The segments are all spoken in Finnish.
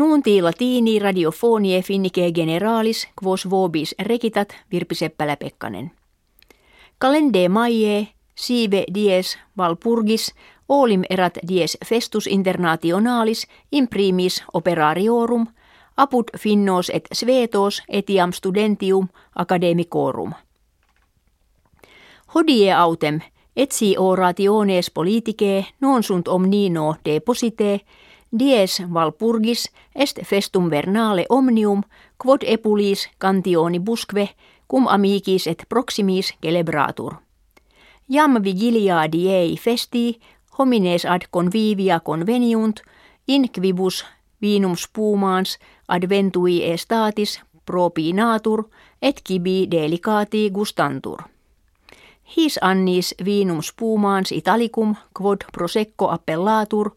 Nuunti latini radiofonie finnike generalis quos vobis rekitat Virpi Seppälä-Pekkanen. Kalende maie sive dies valpurgis olim erat dies festus internationalis imprimis operariorum apud finnos et svetos etiam studentium academicorum. Hodie autem etsi orationes politicae non sunt omnino deposite dies valpurgis est festum vernale omnium quod epulis cantioni busque cum amicis et proximis celebratur. Jam vigilia diei festi homines ad convivia conveniunt in quibus vinum spumans adventui estatis propinatur et kibi delicati gustantur. His annis vinum spumans italicum quod prosecco appellatur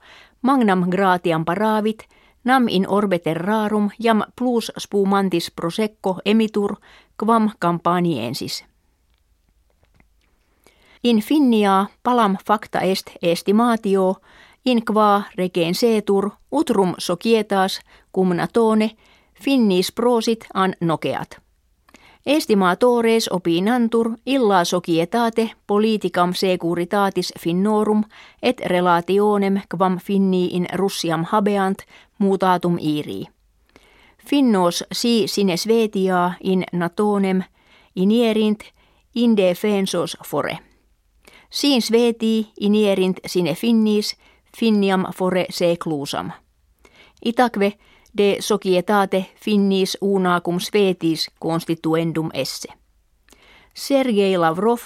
magnam gratiam paravit nam in orbe terrarum jam plus spumantis prosecco emitur quam campaniensis. In finnia palam facta est estimatio in qua regen setur utrum societas cum natone finnis prosit an nokeat. Estimatores opinantur illa societate politicam securitatis finnorum et relationem quam finni in Russiam habeant mutatum iri. Finnos si sine svetia in natonem inierint in defensos fore. Siin sveti inierint sine finnis finniam fore seclusam. Itakve de societate finnis unacum svetis constituendum esse. Sergei Lavrov,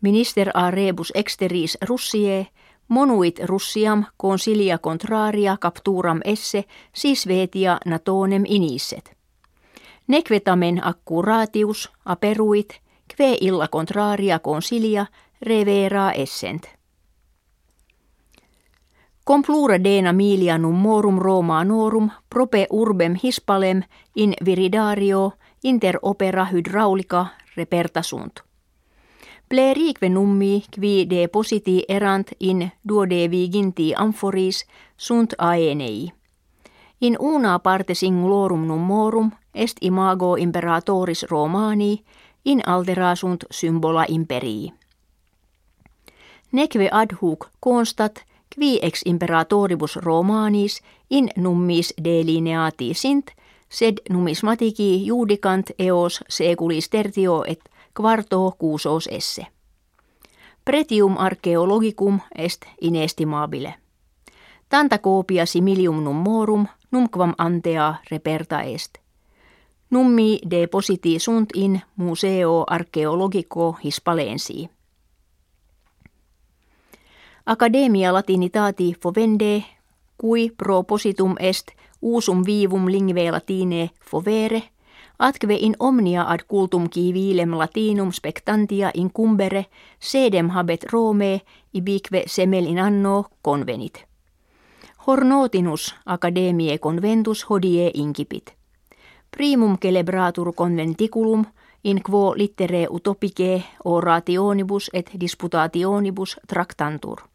minister a rebus exteris Russie, monuit Russiam consilia contraria capturam esse sis vetia natonem inisset. Nequetamen accuratius aperuit, kve illa contraria consilia revera essent. Complura dena milianum morum Romanorum prope urbem hispalem in viridario inter opera hydraulica repertasunt. Plerique nummi qui de positi erant in duode viginti amphoris sunt aenei. In una parte singulorum nummorum est imago imperatoris Romani in altera sunt symbola imperii. Neque ad hoc constat – qui ex imperatoribus Romanis in nummis delineati sint, sed numismatiki judicant eos seculis tertio et quarto cuusos esse. Pretium archaeologicum est inestimabile. Tanta copia similium nummorum numquam antea reperta est. Nummi depositi sunt in museo archaeologico hispalensi. Academia latinitati fovende, cui propositum est usum vivum lingve latine fovere, atque in omnia ad cultum civilem latinum spectantia incumbere, sedem habet Rome, ibique semel in anno convenit. Hornotinus academie conventus hodie incipit. Primum celebratur conventiculum, in quo littere utopice orationibus et disputationibus tractantur.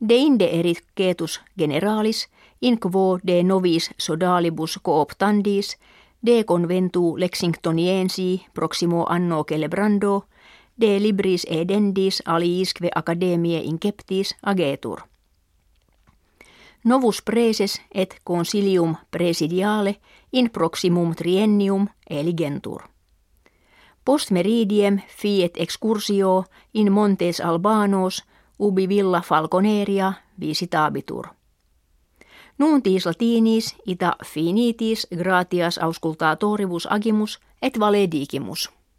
Deinde erit ketus generalis, in quo de novis sodalibus cooptandis, de conventu Lexingtoniensi proximo anno celebrando, de libris edendis aliisque academie inceptis agetur. Novus preses et consilium presidiale in proximum triennium eligentur. Post meridiem fiet excursio in Montes Albanos – ubi villa falconeria visitabitur. Nuntis latinis ita finitis gratias auscultatoribus agimus et valedigimus.